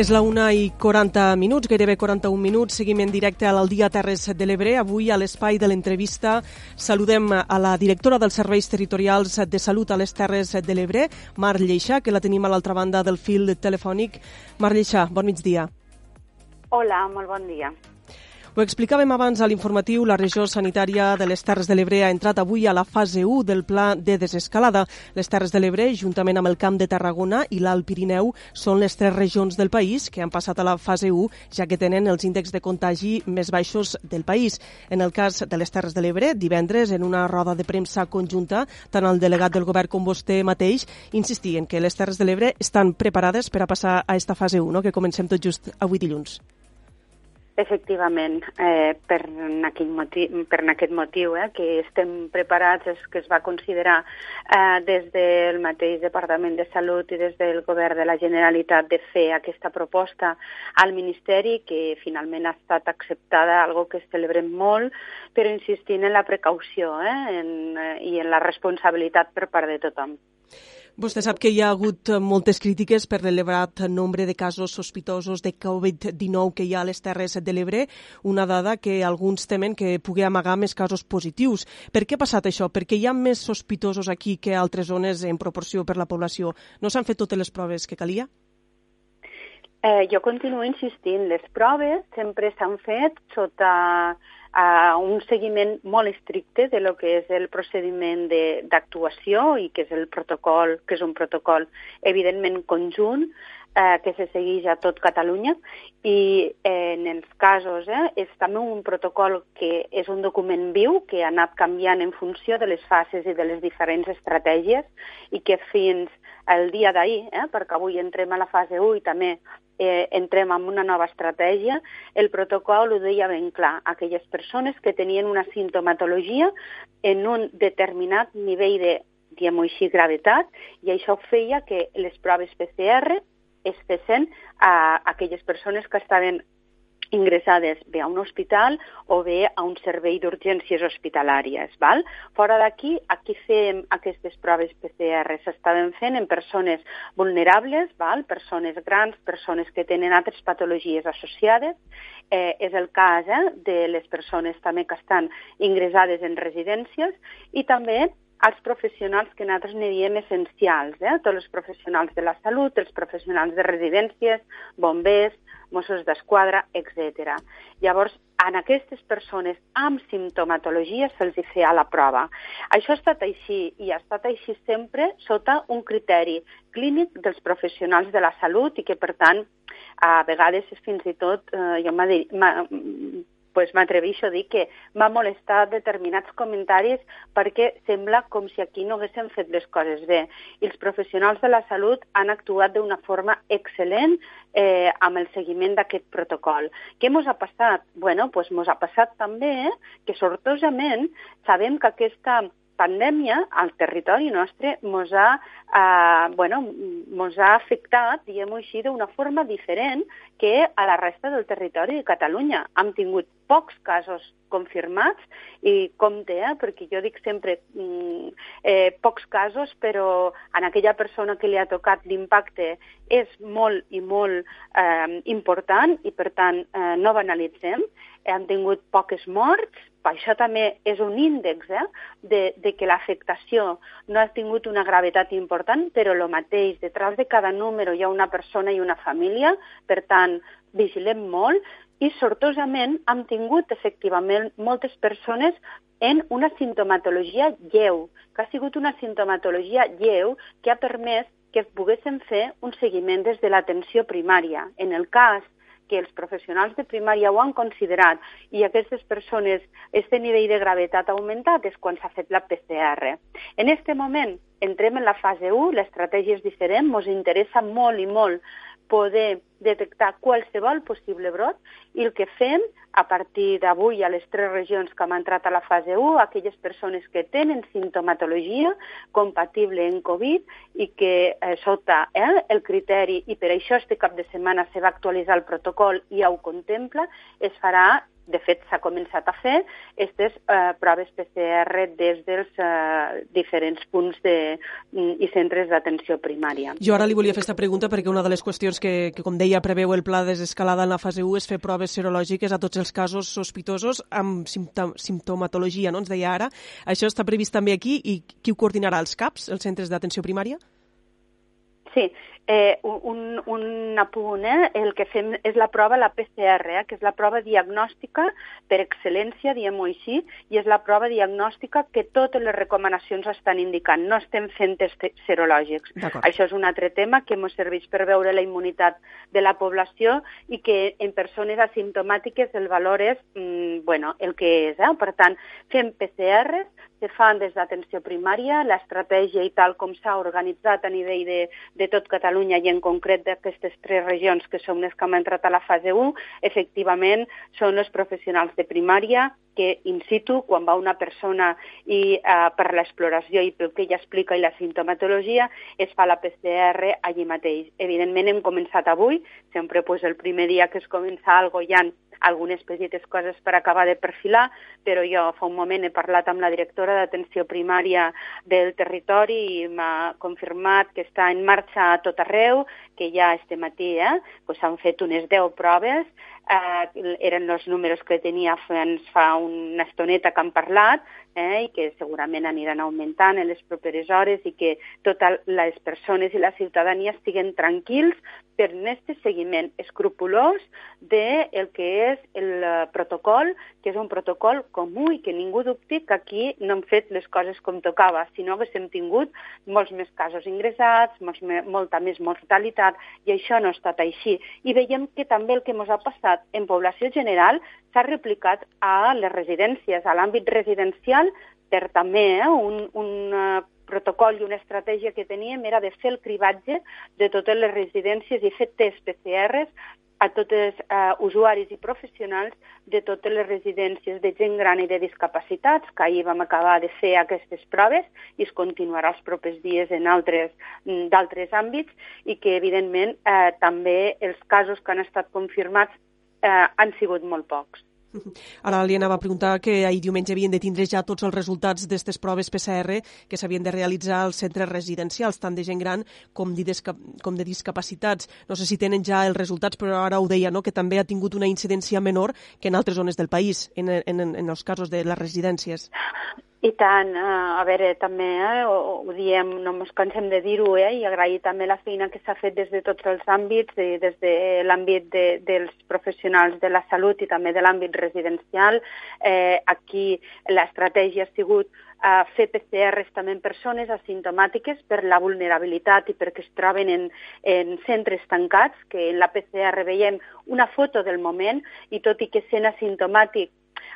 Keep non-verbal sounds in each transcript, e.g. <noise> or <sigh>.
És la una i 40 minuts, gairebé 41 minuts. Seguim en directe al Dia Terres de l'Ebre. Avui, a l'espai de l'entrevista, saludem a la directora dels Serveis Territorials de Salut a les Terres de l'Ebre, Mar Lleixa, que la tenim a l'altra banda del fil telefònic. Mar Lleixa, bon migdia. Hola, molt bon dia. Ho explicàvem abans a l'informatiu, la regió sanitària de les Terres de l'Ebre ha entrat avui a la fase 1 del pla de desescalada. Les Terres de l'Ebre, juntament amb el Camp de Tarragona i l'Alt Pirineu, són les tres regions del país que han passat a la fase 1, ja que tenen els índexs de contagi més baixos del país. En el cas de les Terres de l'Ebre, divendres, en una roda de premsa conjunta, tant el delegat del govern com vostè mateix insistien que les Terres de l'Ebre estan preparades per a passar a esta fase 1, no? que comencem tot just avui dilluns. Efectivament, eh, per, aquell motiu, per aquest motiu eh, que estem preparats és que es va considerar eh, des del mateix Departament de Salut i des del Govern de la Generalitat de fer aquesta proposta al Ministeri que finalment ha estat acceptada, algo que celebrem molt, però insistint en la precaució eh, en, eh, i en la responsabilitat per part de tothom. Vostè sap que hi ha hagut moltes crítiques per l'elevat nombre de casos sospitosos de Covid-19 que hi ha a les Terres de l'Ebre, una dada que alguns temen que pugui amagar més casos positius. Per què ha passat això? Perquè hi ha més sospitosos aquí que a altres zones en proporció per la població. No s'han fet totes les proves que calia? Eh, jo continuo insistint, les proves sempre s'han fet sota a un seguiment molt estricte de lo que és el procediment d'actuació i que és el protocol, que és un protocol evidentment conjunt, eh, que se segueix a tot Catalunya. I eh, en els casos eh, és també un protocol que és un document viu que ha anat canviant en funció de les fases i de les diferents estratègies i que fins el dia d'ahir, eh, perquè avui entrem a la fase 1 i també eh, entrem en una nova estratègia, el protocol ho deia ben clar, aquelles persones que tenien una sintomatologia en un determinat nivell de, diguem-ho així, gravetat, i això feia que les proves PCR es fessin a aquelles persones que estaven ingressades bé a un hospital o bé a un servei d'urgències hospitalàries. Val? Fora d'aquí, aquí fem aquestes proves PCR. S'estaven fent en persones vulnerables, val? persones grans, persones que tenen altres patologies associades. Eh, és el cas eh, de les persones també que estan ingressades en residències i també als professionals que nosaltres ne diem essencials, eh? tots els professionals de la salut, els professionals de residències, bombers, Mossos d'Esquadra, etc. Llavors, en aquestes persones amb simptomatologia se'ls feia la prova. Això ha estat així i ha estat així sempre sota un criteri clínic dels professionals de la salut i que, per tant, a vegades fins i tot, eh, jo pues m'atreveixo a dir que m'ha molestat determinats comentaris perquè sembla com si aquí no haguessin fet les coses bé. I els professionals de la salut han actuat d'una forma excel·lent eh, amb el seguiment d'aquest protocol. Què ens ha passat? Bueno, pues mos ha passat també que sortosament sabem que aquesta pandèmia al territori nostre mos ha, eh, bueno, mos ha afectat, diguem-ho així, d'una forma diferent que a la resta del territori de Catalunya. Hem tingut pocs casos confirmats i compte, eh, perquè jo dic sempre mm, eh, pocs casos, però en aquella persona que li ha tocat l'impacte és molt i molt eh, important i, per tant, eh, no banalitzem. Han tingut poques morts, això també és un índex eh, de, de que l'afectació no ha tingut una gravetat important, però el mateix, detrás de cada número hi ha una persona i una família, per tant, vigilem molt i sortosament hem tingut efectivament moltes persones en una sintomatologia lleu, que ha sigut una sintomatologia lleu que ha permès que poguessin fer un seguiment des de l'atenció primària. En el cas que els professionals de primària ho han considerat i aquestes persones, aquest nivell de gravetat ha augmentat, és quan s'ha fet la PCR. En aquest moment entrem en la fase 1, l'estratègia és diferent, ens interessa molt i molt poder detectar qualsevol possible brot i el que fem a partir d'avui a les tres regions que hem entrat a la fase 1, aquelles persones que tenen sintomatologia compatible en Covid i que eh, sota eh, el criteri, i per això este cap de setmana se va actualitzar el protocol i ja ho contempla, es farà de fet s'ha començat a fer aquestes eh, proves PCR des dels eh, diferents punts de, mm, i centres d'atenció primària. Jo ara li volia fer aquesta pregunta perquè una de les qüestions que, que com deia, preveu el pla desescalada en la fase 1 és fer proves serològiques a tots els casos sospitosos amb simptomatologia, no? ens deia ara. Això està previst també aquí i qui ho coordinarà? Els CAPs, els centres d'atenció primària? Sí, eh, un, un apunt, eh? el que fem és la prova, la PCR, eh? que és la prova diagnòstica per excel·lència, diem-ho així, i és la prova diagnòstica que totes les recomanacions estan indicant. No estem fent tests serològics. Això és un altre tema que ens serveix per veure la immunitat de la població i que en persones asimptomàtiques el valor és mm, bueno, el que és. Eh? Per tant, fem PCRs, se fan des d'atenció primària, l'estratègia i tal com s'ha organitzat a nivell de, de tot Catalunya i en concret d'aquestes tres regions que som les que hem entrat a la fase 1, efectivament són els professionals de primària que in situ, quan va una persona i eh, per l'exploració i pel que ella explica i la sintomatologia, es fa la PCR allí mateix. Evidentment hem començat avui, sempre pues, el primer dia que es comença algo hi ha algunes petites coses per acabar de perfilar, però jo fa un moment he parlat amb la directora d'atenció primària del territori i m'ha confirmat que està en marxa a tot arreu, que ja este matí eh, pues s'han fet unes 10 proves, eh, eren els números que tenia fins fa una estoneta que han parlat, eh, i que segurament aniran augmentant en les properes hores i que totes les persones i la ciutadania estiguen tranquils per aquest seguiment escrupulós de el que és el eh, protocol, que és un protocol comú i que ningú dubti que aquí no hem fet les coses com tocava, sinó que hem tingut molts més casos ingressats, molts, molta més mortalitat, i això no ha estat així. I veiem que també el que ens ha passat en població general s'ha replicat a les residències, a l'àmbit residencial, per també eh, un, un uh, protocol i una estratègia que teníem era de fer el cribatge de totes les residències i fer test PCRs a tots els uh, usuaris i professionals de totes les residències de gent gran i de discapacitats, que ahir vam acabar de fer aquestes proves i es continuarà els propers dies en altres d'altres àmbits i que, evidentment, eh, també els casos que han estat confirmats eh, han sigut molt pocs. <laughs> Ara li anava a preguntar que ahir diumenge havien de tindre ja tots els resultats d'aquestes proves PCR que s'havien de realitzar als centres residencials, tant de gent gran com de, com de discapacitats. No sé si tenen ja els resultats, però ara ho deia, no? que també ha tingut una incidència menor que en altres zones del país, en, en, en els casos de les residències. <laughs> I tant, eh, a veure, també eh, ho, ho diem, no ens cansem de dir-ho, eh, i agrair també la feina que s'ha fet des de tots els àmbits, i des de l'àmbit de, dels professionals de la salut i també de l'àmbit residencial. Eh, aquí l'estratègia ha sigut eh, fer PCRs també en persones asimptomàtiques per la vulnerabilitat i perquè es troben en, en centres tancats, que en la PCR veiem una foto del moment i tot i que sent asimptomàtic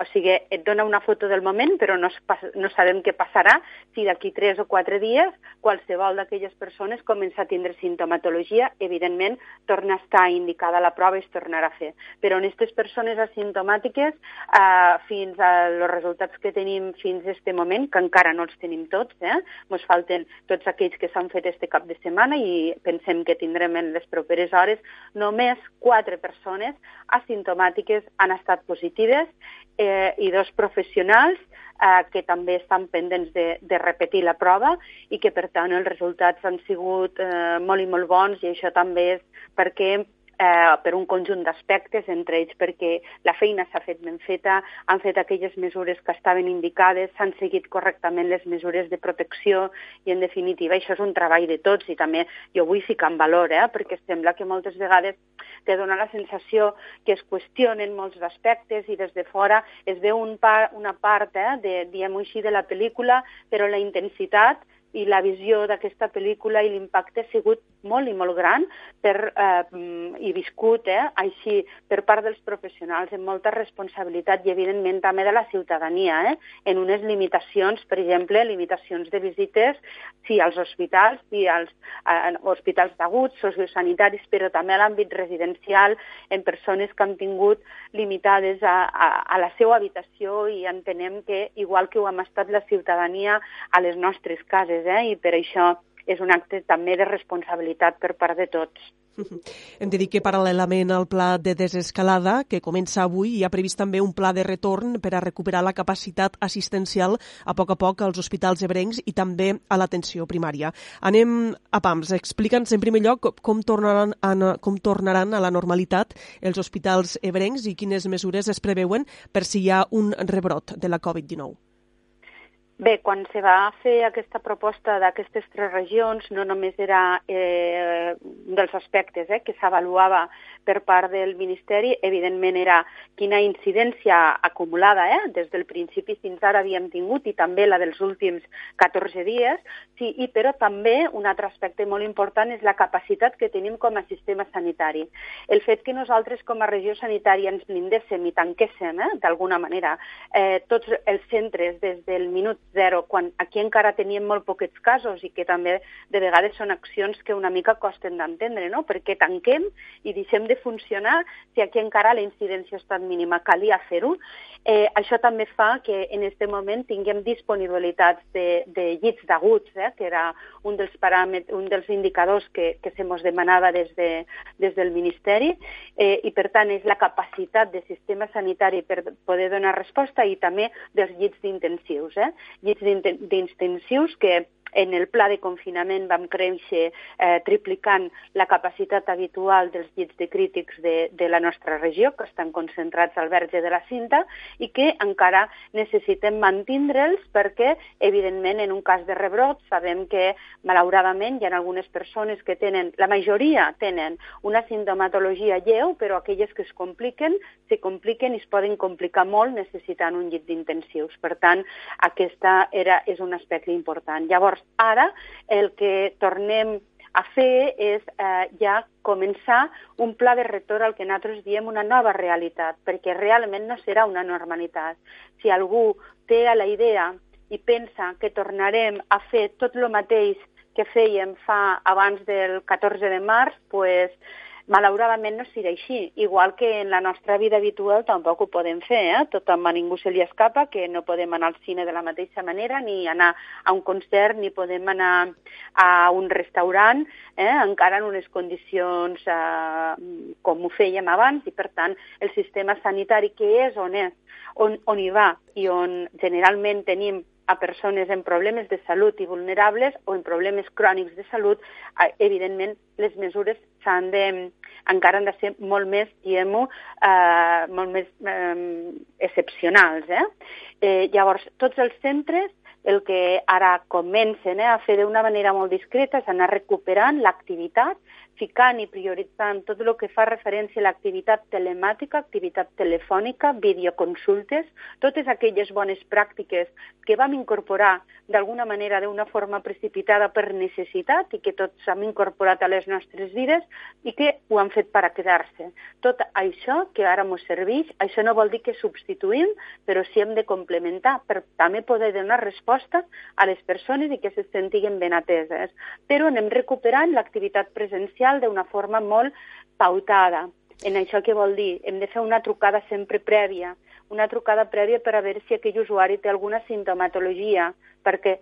o sigui, et dona una foto del moment, però no, no sabem què passarà si d'aquí tres o quatre dies qualsevol d'aquelles persones comença a tindre sintomatologia, evidentment torna a estar indicada la prova i es tornarà a fer. Però en aquestes persones asimptomàtiques, eh, fins als resultats que tenim fins a aquest moment, que encara no els tenim tots, eh? ens falten tots aquells que s'han fet este cap de setmana i pensem que tindrem en les properes hores, només quatre persones asimptomàtiques han estat positives eh, i dos professionals eh, que també estan pendents de, de repetir la prova i que, per tant, els resultats han sigut eh, molt i molt bons i això també és perquè eh, per un conjunt d'aspectes, entre ells perquè la feina s'ha fet ben feta, han fet aquelles mesures que estaven indicades, s'han seguit correctament les mesures de protecció i, en definitiva, això és un treball de tots i també jo vull ficar en valor, eh, perquè sembla que moltes vegades te dona la sensació que es qüestionen molts aspectes i des de fora es veu un par, una part, eh, de, diguem-ho així, de la pel·lícula, però la intensitat i la visió d'aquesta pel·lícula i l'impacte ha sigut molt i molt gran per, eh, i viscut eh, així per part dels professionals amb molta responsabilitat i evidentment també de la ciutadania eh, en unes limitacions, per exemple, limitacions de visites sí, als hospitals i als eh, hospitals d'aguts, sociosanitaris, però també a l'àmbit residencial en persones que han tingut limitades a, a, a la seva habitació i entenem que, igual que ho hem estat la ciutadania a les nostres cases, eh? i per això és un acte també de responsabilitat per part de tots. <laughs> Hem de dir que paral·lelament al pla de desescalada, que comença avui, hi ha previst també un pla de retorn per a recuperar la capacitat assistencial a poc a poc als hospitals ebrencs i també a l'atenció primària. Anem a PAMS. Explica'ns en primer lloc com tornaran, a, com tornaran a la normalitat els hospitals ebrencs i quines mesures es preveuen per si hi ha un rebrot de la Covid-19. Bé, quan se va fer aquesta proposta d'aquestes tres regions, no només era eh, un dels aspectes eh, que s'avaluava per part del Ministeri, evidentment era quina incidència acumulada eh, des del principi fins ara havíem tingut i també la dels últims 14 dies, sí, i però també un altre aspecte molt important és la capacitat que tenim com a sistema sanitari. El fet que nosaltres com a regió sanitària ens blindéssim i tanquéssim, eh, d'alguna manera, eh, tots els centres des del minut zero, quan aquí encara teníem molt poquets casos i que també de vegades són accions que una mica costen d'entendre, no? perquè tanquem i deixem de funcionar si aquí encara la incidència ha estat mínima. Calia fer-ho. Eh, això també fa que en aquest moment tinguem disponibilitats de, de llits d'aguts, eh, que era un dels, paràmetres, un dels indicadors que, que se mos demanava des, de, des del Ministeri, eh, i per tant és la capacitat del sistema sanitari per poder donar resposta i també dels llits d'intensius. Eh? Llits d'intensius que en el pla de confinament vam créixer eh, triplicant la capacitat habitual dels llits de crítics de, de la nostra regió, que estan concentrats al verge de la cinta, i que encara necessitem mantindre'ls perquè, evidentment, en un cas de rebrot, sabem que, malauradament, hi ha algunes persones que tenen, la majoria tenen una sintomatologia lleu, però aquelles que es compliquen, se compliquen i es poden complicar molt necessitant un llit d'intensius. Per tant, aquesta era, és un aspecte important. Llavors, Ara el que tornem a fer és eh, ja començar un pla de retorn al que nosaltres diem una nova realitat, perquè realment no serà una normalitat. Si algú té la idea i pensa que tornarem a fer tot el mateix que fèiem fa abans del 14 de març, pues, malauradament no serà així. Igual que en la nostra vida habitual tampoc ho podem fer, eh? Tot a ningú se li escapa que no podem anar al cine de la mateixa manera, ni anar a un concert, ni podem anar a un restaurant, eh? encara en unes condicions eh, com ho fèiem abans, i per tant el sistema sanitari que és on és, on, on hi va i on generalment tenim a persones en problemes de salut i vulnerables o en problemes crònics de salut, evidentment les mesures s'han de, encara han de ser molt més, diguem-ho, eh, molt més eh, excepcionals. Eh? Eh, llavors, tots els centres el que ara comencen eh, a fer d'una manera molt discreta és anar recuperant l'activitat ficant i prioritzant tot el que fa referència a l'activitat telemàtica, activitat telefònica, videoconsultes, totes aquelles bones pràctiques que vam incorporar d'alguna manera d'una forma precipitada per necessitat i que tots hem incorporat a les nostres vides i que ho han fet per a quedar-se. Tot això que ara ens serveix, això no vol dir que substituïm, però sí hem de complementar per també poder donar resposta a les persones i que se sentiguen ben ateses. Però anem recuperant l'activitat presencial social d'una forma molt pautada. En això què vol dir? Hem de fer una trucada sempre prèvia, una trucada prèvia per a veure si aquell usuari té alguna sintomatologia, perquè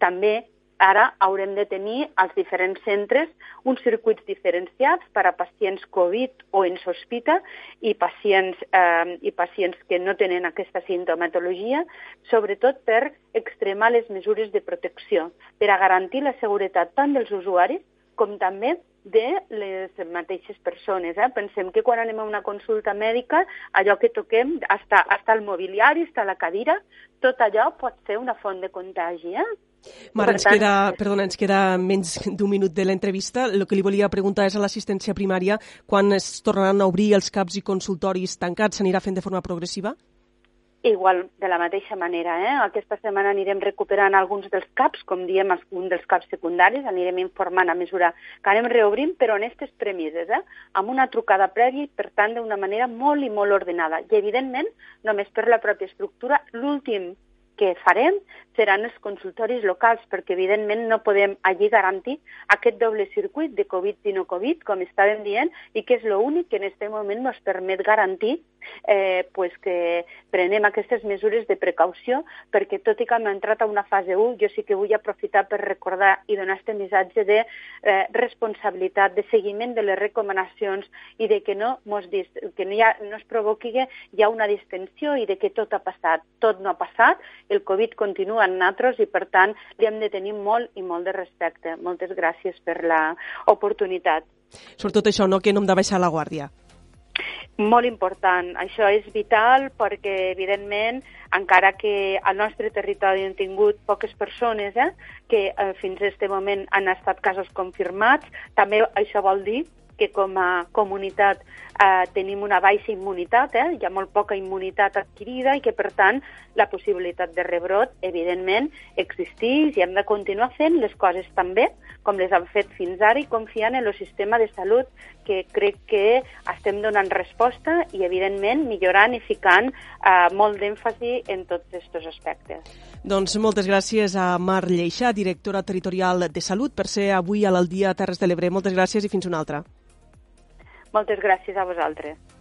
també ara haurem de tenir als diferents centres uns circuits diferenciats per a pacients Covid o en sospita i pacients, eh, i pacients que no tenen aquesta sintomatologia, sobretot per extremar les mesures de protecció, per a garantir la seguretat tant dels usuaris com també de les mateixes persones. Eh? Pensem que quan anem a una consulta mèdica, allò que toquem, hasta, hasta el mobiliari, hasta la cadira, tot allò pot ser una font de contagi. Eh? Mare, ens queda, perdona, ens queda menys d'un minut de l'entrevista. El que li volia preguntar és a l'assistència primària, quan es tornaran a obrir els CAPs i consultoris tancats, s'anirà fent de forma progressiva? Igual, de la mateixa manera, eh? aquesta setmana anirem recuperant alguns dels CAPs, com diem, un dels CAPs secundaris, anirem informant a mesura que anem reobrint, però en aquestes premisses, eh? amb una trucada prèvia i, per tant, d'una manera molt i molt ordenada. I, evidentment, només per la pròpia estructura, l'últim que farem seran els consultoris locals, perquè evidentment no podem allí garantir aquest doble circuit de Covid i no Covid, com estàvem dient, i que és l'únic que en aquest moment ens permet garantir eh, pues que prenem aquestes mesures de precaució, perquè tot i que hem entrat a una fase 1, jo sí que vull aprofitar per recordar i donar aquest missatge de eh, responsabilitat, de seguiment de les recomanacions i de que no, mos que no, ha, no es provoqui ja una distensió i de que tot ha passat. Tot no ha passat, el Covid continua en nosaltres i, per tant, li hem de tenir molt i molt de respecte. Moltes gràcies per l'oportunitat. Sobretot això, no? que no hem de baixar la guàrdia. Molt important. Això és vital perquè, evidentment, encara que al nostre territori hem tingut poques persones eh, que eh, fins a aquest moment han estat casos confirmats, també això vol dir que com a comunitat eh, tenim una baixa immunitat, eh? hi ha molt poca immunitat adquirida i que, per tant, la possibilitat de rebrot, evidentment, existeix i hem de continuar fent les coses també, com les han fet fins ara i confiant en el sistema de salut, que crec que estem donant resposta i, evidentment, millorant i ficant eh, molt d'èmfasi en tots aquests aspectes. Doncs moltes gràcies a Mar Lleixà, directora territorial de Salut, per ser avui a l'Aldia Terres de l'Ebre. Moltes gràcies i fins una altra. Moltes gràcies a vosaltres.